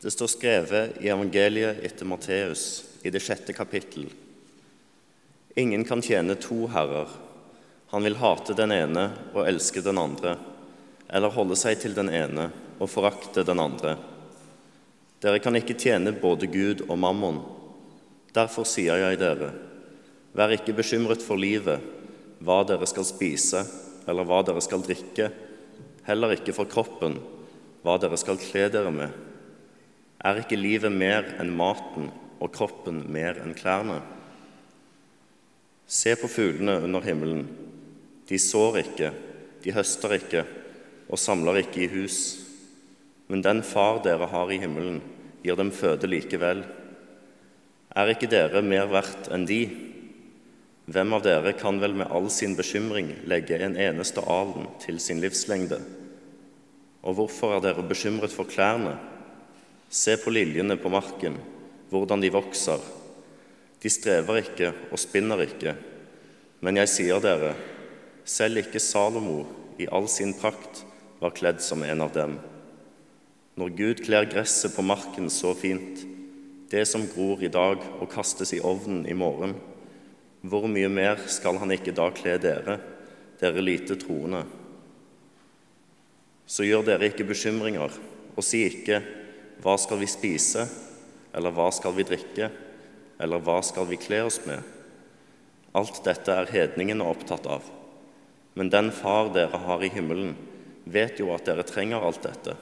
Det står skrevet i evangeliet etter Matteus i det sjette kapittel. Ingen kan tjene to herrer. Han vil hate den ene og elske den andre, eller holde seg til den ene og forakte den andre. Dere kan ikke tjene både Gud og mammon. Derfor sier jeg dere, vær ikke bekymret for livet, hva dere skal spise, eller hva dere skal drikke, heller ikke for kroppen, hva dere skal kle dere med. Er ikke livet mer enn maten og kroppen mer enn klærne? Se på fuglene under himmelen. De sår ikke, de høster ikke og samler ikke i hus. Men den far dere har i himmelen, gir dem føde likevel. Er ikke dere mer verdt enn de? Hvem av dere kan vel med all sin bekymring legge en eneste alen til sin livslengde? Og hvorfor er dere bekymret for klærne? Se på liljene på marken, hvordan de vokser. De strever ikke og spinner ikke. Men jeg sier dere, selv ikke Salomo i all sin prakt var kledd som en av dem. Når Gud kler gresset på marken så fint, det som gror i dag og kastes i ovnen i morgen, hvor mye mer skal han ikke da kle dere, dere lite troende? Så gjør dere ikke bekymringer, og si ikke hva skal vi spise, eller hva skal vi drikke, eller hva skal vi kle oss med? Alt dette er hedningene opptatt av. Men den Far dere har i himmelen, vet jo at dere trenger alt dette.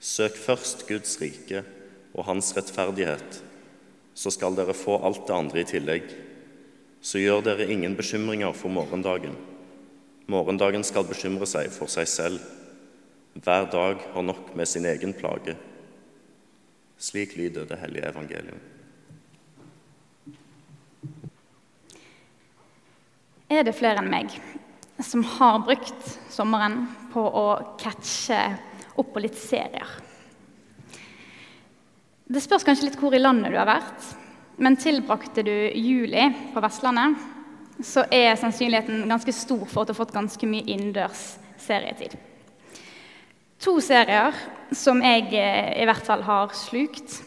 Søk først Guds rike og Hans rettferdighet, så skal dere få alt det andre i tillegg. Så gjør dere ingen bekymringer for morgendagen. Morgendagen skal bekymre seg for seg selv. Hver dag har nok med sin egen plage. Slik lyder det hellige evangelium. er det flere enn meg som har brukt sommeren på å catche opp på litt serier. Det spørs kanskje litt hvor i landet du har vært, men tilbrakte du juli på Vestlandet, så er sannsynligheten ganske stor for at du har fått ganske mye innendørs serietid. To serier som jeg eh, i hvert fall har slukt,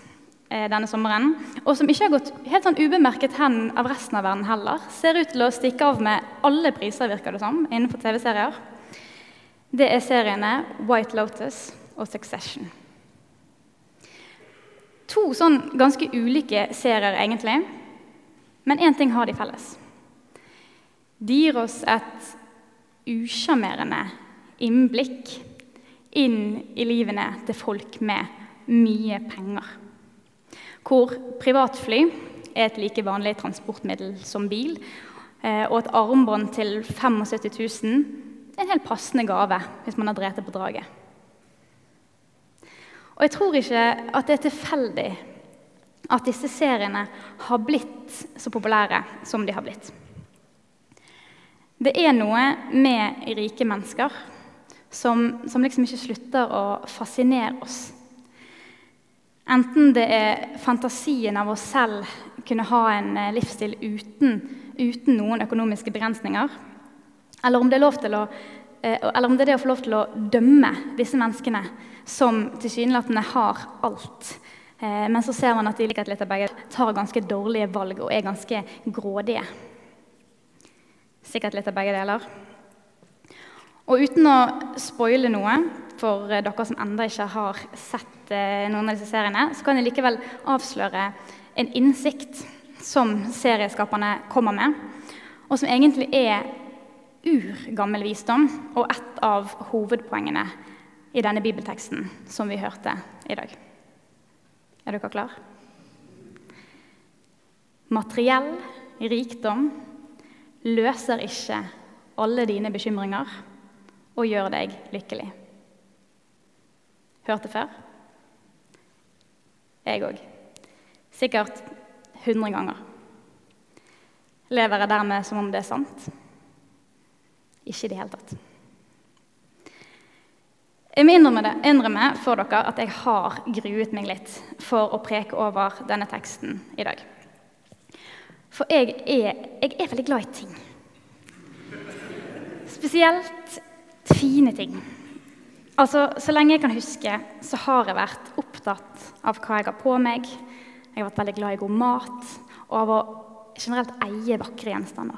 Eh, denne sommeren, og som ikke har gått helt sånn ubemerket hen av resten av verden heller. Ser ut til å stikke av med alle priser, virker det som, innenfor TV-serier. Det er seriene White Lotus og Succession. To sånn ganske ulike serier, egentlig. Men én ting har de felles. De gir oss et usjarmerende innblikk inn i livene til folk med mye penger hvor privatfly er et like vanlig transportmiddel som bil, eh, og et armbånd til 75 000 er en helt passende gave hvis man har drept på draget. Og jeg tror ikke at det er tilfeldig at disse seriene har blitt så populære som de har blitt. Det er noe med rike mennesker som, som liksom ikke slutter å fascinere oss Enten det er fantasien av oss selv kunne ha en eh, livsstil uten, uten noen økonomiske begrensninger, eller om, å, eh, eller om det er det å få lov til å dømme disse menneskene som tilsynelatende har alt. Eh, men så ser man at de liker litt av begge tar ganske dårlige valg og er ganske grådige. Sikkert litt av begge deler. Og uten å spoile noe for dere som ennå ikke har sett eh, noen av disse seriene, så kan jeg likevel avsløre en innsikt som serieskaperne kommer med, og som egentlig er urgammel visdom og et av hovedpoengene i denne bibelteksten som vi hørte i dag. Er dere klar? Materiell rikdom løser ikke alle dine bekymringer og gjør deg lykkelig. Hørte før? Jeg òg. Sikkert 100 ganger. Lever jeg dermed som om det er sant? Ikke i det hele tatt. Jeg må innrømme, for dere at jeg har gruet meg litt for å preke over denne teksten i dag. For jeg er, jeg er veldig glad i ting. Spesielt fine ting. Altså, Så lenge jeg kan huske, så har jeg vært opptatt av hva jeg har på meg. Jeg har vært veldig glad i god mat og av å generelt eie vakre gjenstander.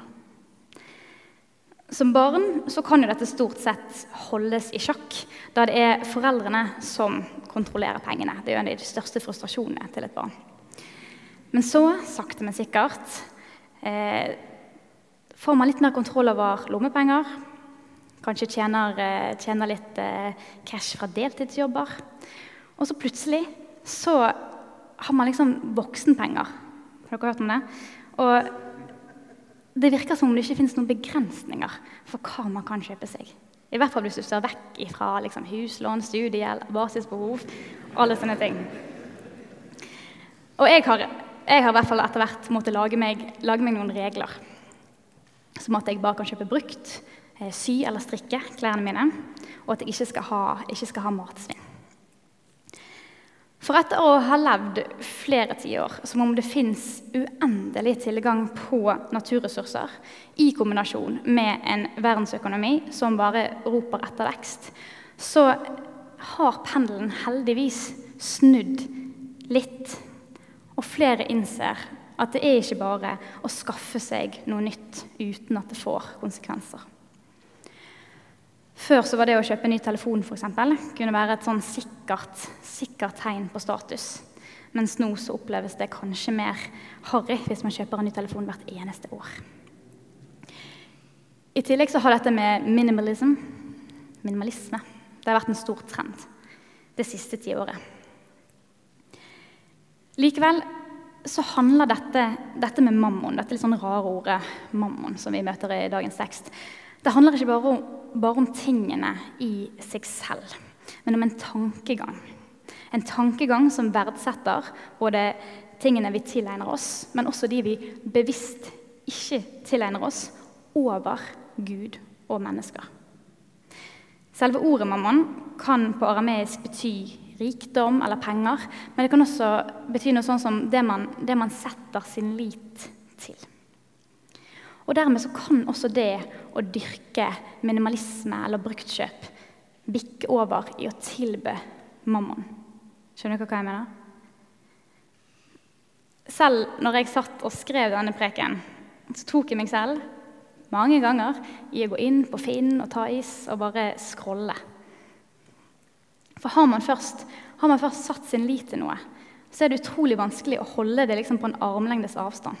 Som barn så kan jo dette stort sett holdes i sjakk, da det er foreldrene som kontrollerer pengene. Det er jo en av de største frustrasjonene til et barn. Men så, sakte, men sikkert, eh, får man litt mer kontroll over lommepenger. Kanskje tjener, eh, tjener litt eh, cash fra deltidsjobber. Og så plutselig så har man liksom voksenpenger. Har dere hørt om det? Og det virker som om det ikke finnes noen begrensninger for hva man kan kjøpe seg. I hvert fall hvis du ser vekk fra liksom, huslån, studiegjeld, basisbehov, alle sånne ting. Og jeg har, jeg har i hvert fall etter hvert måttet lage meg, lage meg noen regler. Som at jeg bare kan kjøpe brukt, sy eller strikke klærne mine, og at jeg ikke skal ha, ikke skal ha matsvinn. For etter å ha levd flere tiår som om det fins uendelig tilgang på naturressurser i kombinasjon med en verdensøkonomi som bare roper etter vekst, så har pendelen heldigvis snudd litt. Og flere innser at det er ikke bare å skaffe seg noe nytt uten at det får konsekvenser. Før så var det å kjøpe ny telefon for eksempel, kunne være et sånn sikkert, sikkert tegn på status. Mens nå så oppleves det kanskje mer harry hvis man kjøper en ny telefon hvert eneste år. I tillegg så har dette med minimalism, minimalisme det har vært en stor trend det siste tiåret. Likevel så handler dette, dette med mammon, dette litt sånn rare ordet mammon som vi møter i dagens tekst, det handler ikke bare om, bare om tingene i seg selv, men om en tankegang. En tankegang som verdsetter både tingene vi tilegner oss, men også de vi bevisst ikke tilegner oss, over Gud og mennesker. Selve ordet mammon kan på arameisk bety rikdom eller penger, men det kan også bety noe sånn som det man, det man setter sin lit til. Og Dermed så kan også det å dyrke minimalisme eller bruktkjøp bikke over i å tilbe mammon. Skjønner dere hva jeg mener? Selv når jeg satt og skrev denne preken, så tok jeg meg selv mange ganger i å gå inn på Finn og ta is og bare scrolle. For har man først, har man først satt sin lit til noe, så er det utrolig vanskelig å holde det liksom på en armlengdes avstand.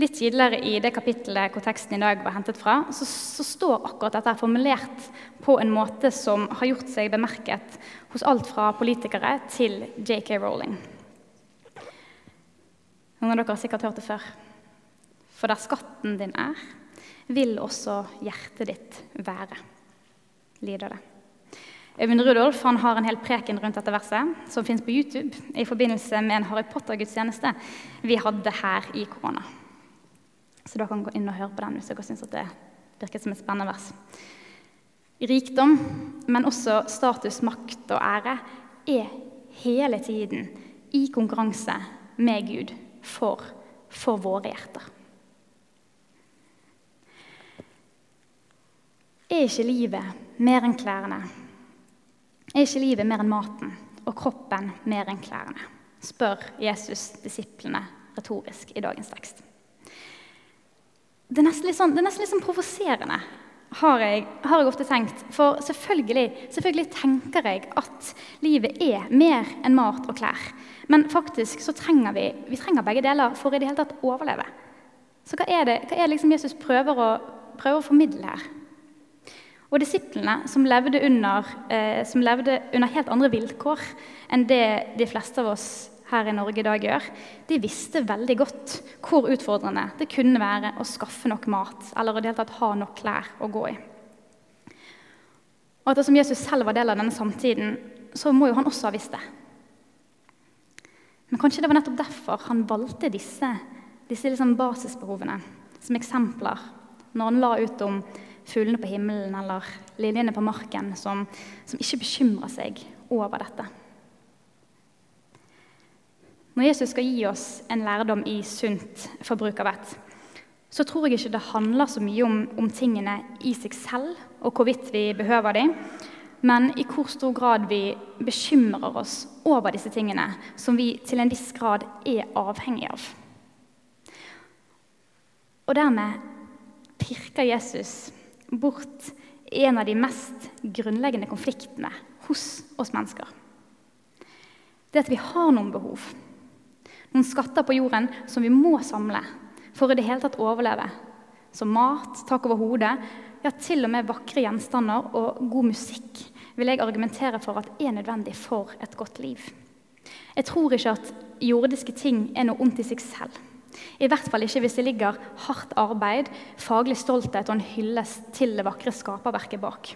Litt tidligere i det kapittelet hvor teksten i dag var hentet fra, så, så står akkurat dette formulert på en måte som har gjort seg bemerket hos alt fra politikere til JK Rowling. Noen av dere har sikkert hørt det før. For der skatten din er, vil også hjertet ditt være, lider det. Øyvind Rudolf han har en hel preken rundt dette verset, som fins på YouTube i forbindelse med en Harry Potter-gudstjeneste vi hadde her i korona. Så dere kan gå inn og høre på den hvis dere syns det virker som et spennende vers. Rikdom, men også status, makt og ære, er hele tiden i konkurranse med Gud for, for våre hjerter. Er ikke livet mer enn klærne? Er ikke livet mer enn maten og kroppen mer enn klærne? spør Jesus disiplene retorisk i dagens tekst det er nesten litt sånn, sånn provoserende, har har jeg, ofte tenkt. For selvfølgelig, selvfølgelig, tenker jeg at livet er mer enn mat og klær. Men faktisk så trenger vi, vi trenger begge deler for i det hele tatt å overleve. Så hva er det, hva er det liksom Jesus prøver å, prøver å, formidle her? Og disiplene, som levde, under, eh, som levde under helt andre vilkår enn det de fleste av oss her i Norge i dag gjør, de visste veldig godt hvor utfordrende det kunne være å skaffe nok mat eller å det hele tatt ha nok klær å gå i. Og Ettersom Jesus selv var del av denne samtiden, så må jo han også ha visst det. Men kanskje det var nettopp derfor han valgte disse, disse liksom basisbehovene som eksempler når han la ut om fuglene på himmelen eller linjene på marken som, som ikke bekymrer seg over dette. Når Jesus skal gi oss en lærdom i sunt forbruk av vett, så tror jeg ikke det handler så mye om, om tingene i seg selv og hvorvidt vi behøver dem, men i hvor stor grad vi bekymrer oss over disse tingene som vi til en viss grad er avhengig av. Og dermed pirker Jesus bort en av de mest grunnleggende konfliktene hos oss mennesker. Det at vi har noen behov, noen skatter på jorden som vi må samle for i det hele tatt overleve. Som mat, tak over hodet, ja, til og med vakre gjenstander og god musikk vil jeg argumentere for at er nødvendig for et godt liv. Jeg tror ikke at jordiske ting er noe ondt i seg selv. I hvert fall ikke hvis det ligger hardt arbeid, faglig stolthet og en hyllest til det vakre skaperverket bak.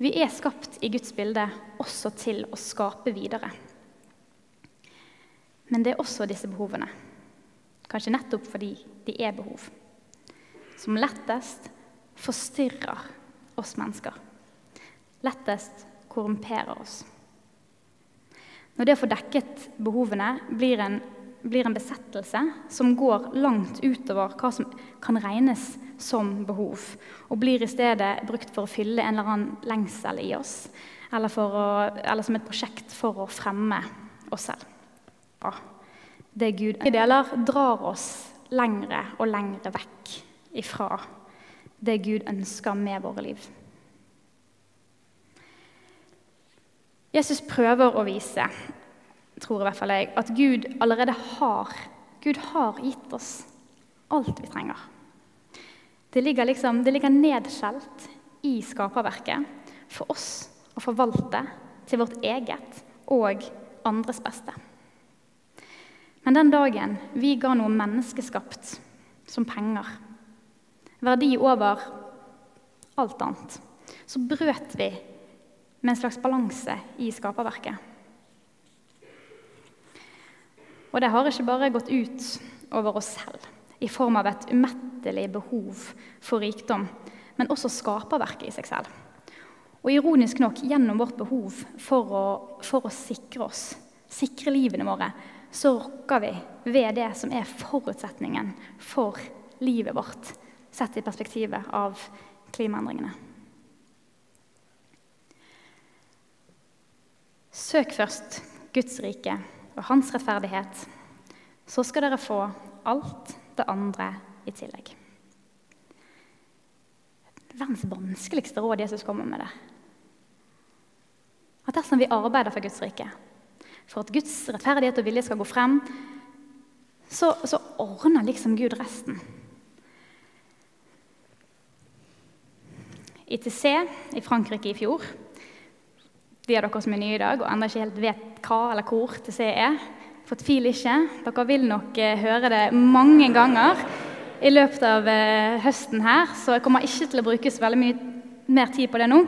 Vi er skapt i Guds bilde også til å skape videre. Men det er også disse behovene, kanskje nettopp fordi de er behov, som lettest forstyrrer oss mennesker. Lettest korrumperer oss. Når det å få dekket behovene blir en, blir en besettelse som går langt utover hva som kan regnes som behov, og blir i stedet brukt for å fylle en eller annen lengsel i oss, eller, å, eller som et prosjekt for å fremme oss selv. Det Gud deler, drar oss lengre og lengre vekk ifra det Gud ønsker med våre liv. Jesus prøver å vise, tror i hvert fall jeg, at Gud allerede har Gud har gitt oss alt vi trenger. Det ligger, liksom, det ligger nedskjelt i skaperverket for oss å forvalte til vårt eget og andres beste. Men den dagen vi ga noe menneskeskapt som penger, verdi over alt annet, så brøt vi med en slags balanse i skaperverket. Og det har ikke bare gått ut over oss selv i form av et umettelig behov for rikdom, men også skaperverket i seg selv. Og ironisk nok, gjennom vårt behov for å, for å sikre oss, sikre livene våre, så rokker vi ved det som er forutsetningen for livet vårt, sett i perspektivet av klimaendringene. Søk først Guds rike og hans rettferdighet. Så skal dere få alt det andre i tillegg. Verdens vanskeligste råd Jesus kommer med det. At dersom vi arbeider for Guds rike, for at Guds rettferdighet og vilje skal gå frem, så, så ordner liksom Gud resten. ITC i Frankrike i fjor de av dere som er nye i dag og ennå ikke helt vet hva eller hvor TC er, fortvil ikke. Dere vil nok eh, høre det mange ganger i løpet av eh, høsten her, så jeg kommer ikke til å bruke så veldig mye mer tid på det nå.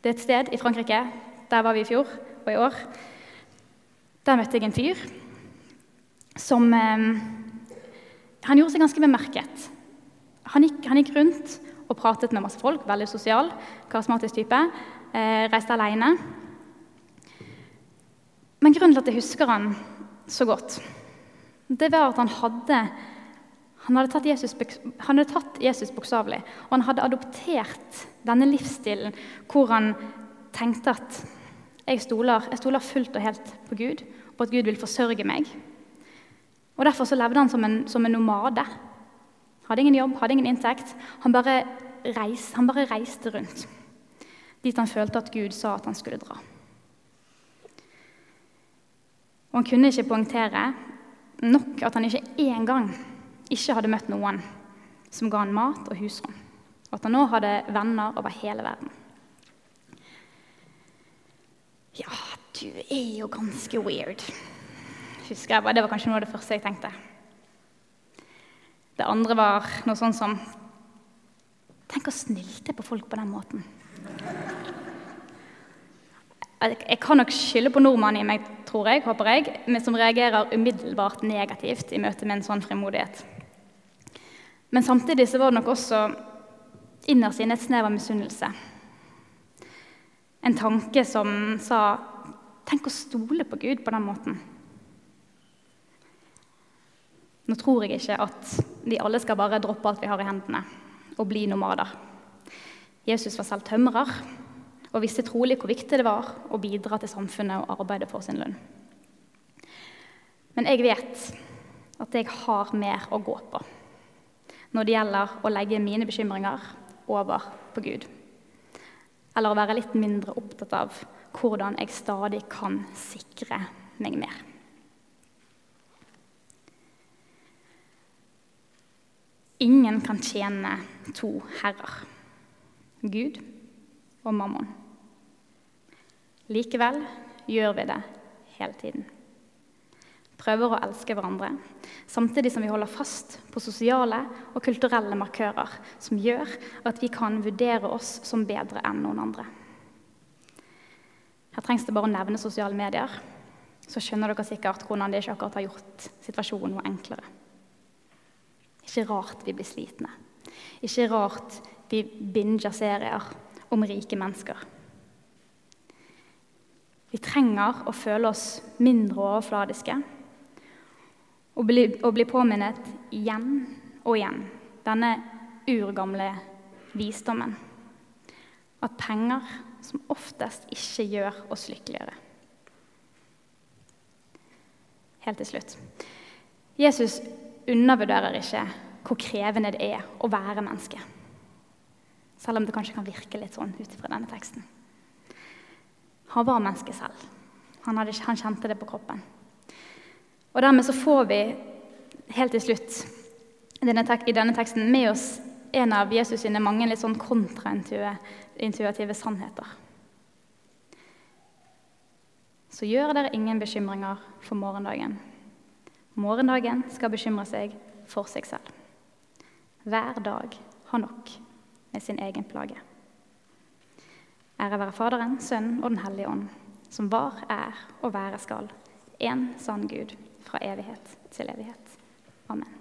Det er et sted i Frankrike. Der var vi i fjor og i år. Der møtte jeg en fyr som eh, Han gjorde seg ganske bemerket. Han gikk, han gikk rundt og pratet med masse folk, veldig sosial, karismatisk type eh, reiste alene. Men grunnen til at jeg husker han så godt, det var at han hadde han hadde tatt Jesus, han bokstavelig, og han hadde adoptert denne livsstilen hvor han tenkte at jeg stoler, jeg stoler fullt og helt på Gud, på at Gud vil forsørge meg. Og Derfor så levde han som en, som en nomade. Hadde ingen jobb, hadde ingen inntekt. Han bare, reis, han bare reiste rundt dit han følte at Gud sa at han skulle dra. Og Han kunne ikke poengtere nok at han ikke engang ikke hadde møtt noen som ga han mat og husrom, og at han nå hadde venner over hele verden. Ja, du er jo ganske weird, husker jeg. Det var kanskje noe av det første jeg tenkte. Det andre var noe sånn som Tenk å snilte på folk på den måten. Jeg kan nok skylde på nordmannen i meg, tror jeg, håper jeg, men som reagerer umiddelbart negativt i møte med en sånn frimodighet. Men samtidig så var det nok også innerst inne et snev av misunnelse. En tanke som sa Tenk å stole på Gud på den måten. Nå tror jeg ikke at vi alle skal bare droppe alt vi har i hendene, og bli nomader. Jesus var selv tømrer og visste trolig hvor viktig det var å bidra til samfunnet og arbeide for sin lønn. Men jeg vet at jeg har mer å gå på når det gjelder å legge mine bekymringer over på Gud. Eller å være litt mindre opptatt av hvordan jeg stadig kan sikre meg mer. Ingen kan tjene to herrer, Gud og mammon. Likevel gjør vi det hele tiden. Prøver å elske hverandre, samtidig som vi holder fast på sosiale og kulturelle markører som gjør at vi kan vurdere oss som bedre enn noen andre. Her trengs det bare å nevne sosiale medier, så skjønner dere sikkert hvordan det ikke akkurat har gjort situasjonen noe enklere. Ikke rart vi blir slitne. Ikke rart vi binger serier om rike mennesker. Vi trenger å føle oss mindre overfladiske og bli, og bli påminnet igjen og igjen denne urgamle visdommen. At penger som oftest ikke gjør oss lykkeligere. Helt til slutt. Jesus undervurderer ikke hvor krevende det er å være menneske. Selv om det kanskje kan virke litt sånn ut fra denne teksten. Han var menneske selv. Han, hadde, han, kjente det på kroppen. Og Dermed så får vi helt til slutt i denne teksten med oss en av Jesus sine mange litt sånn kontraintuitive sannheter. Så gjør dere ingen bekymringer for morgendagen. Morgendagen skal bekymre seg for seg selv. Hver dag har nok med sin egen plage. Ære være Faderen, Sønnen og Den hellige ånd, som var, er og være skal, en sann Gud fra evighet til evighet. Amen.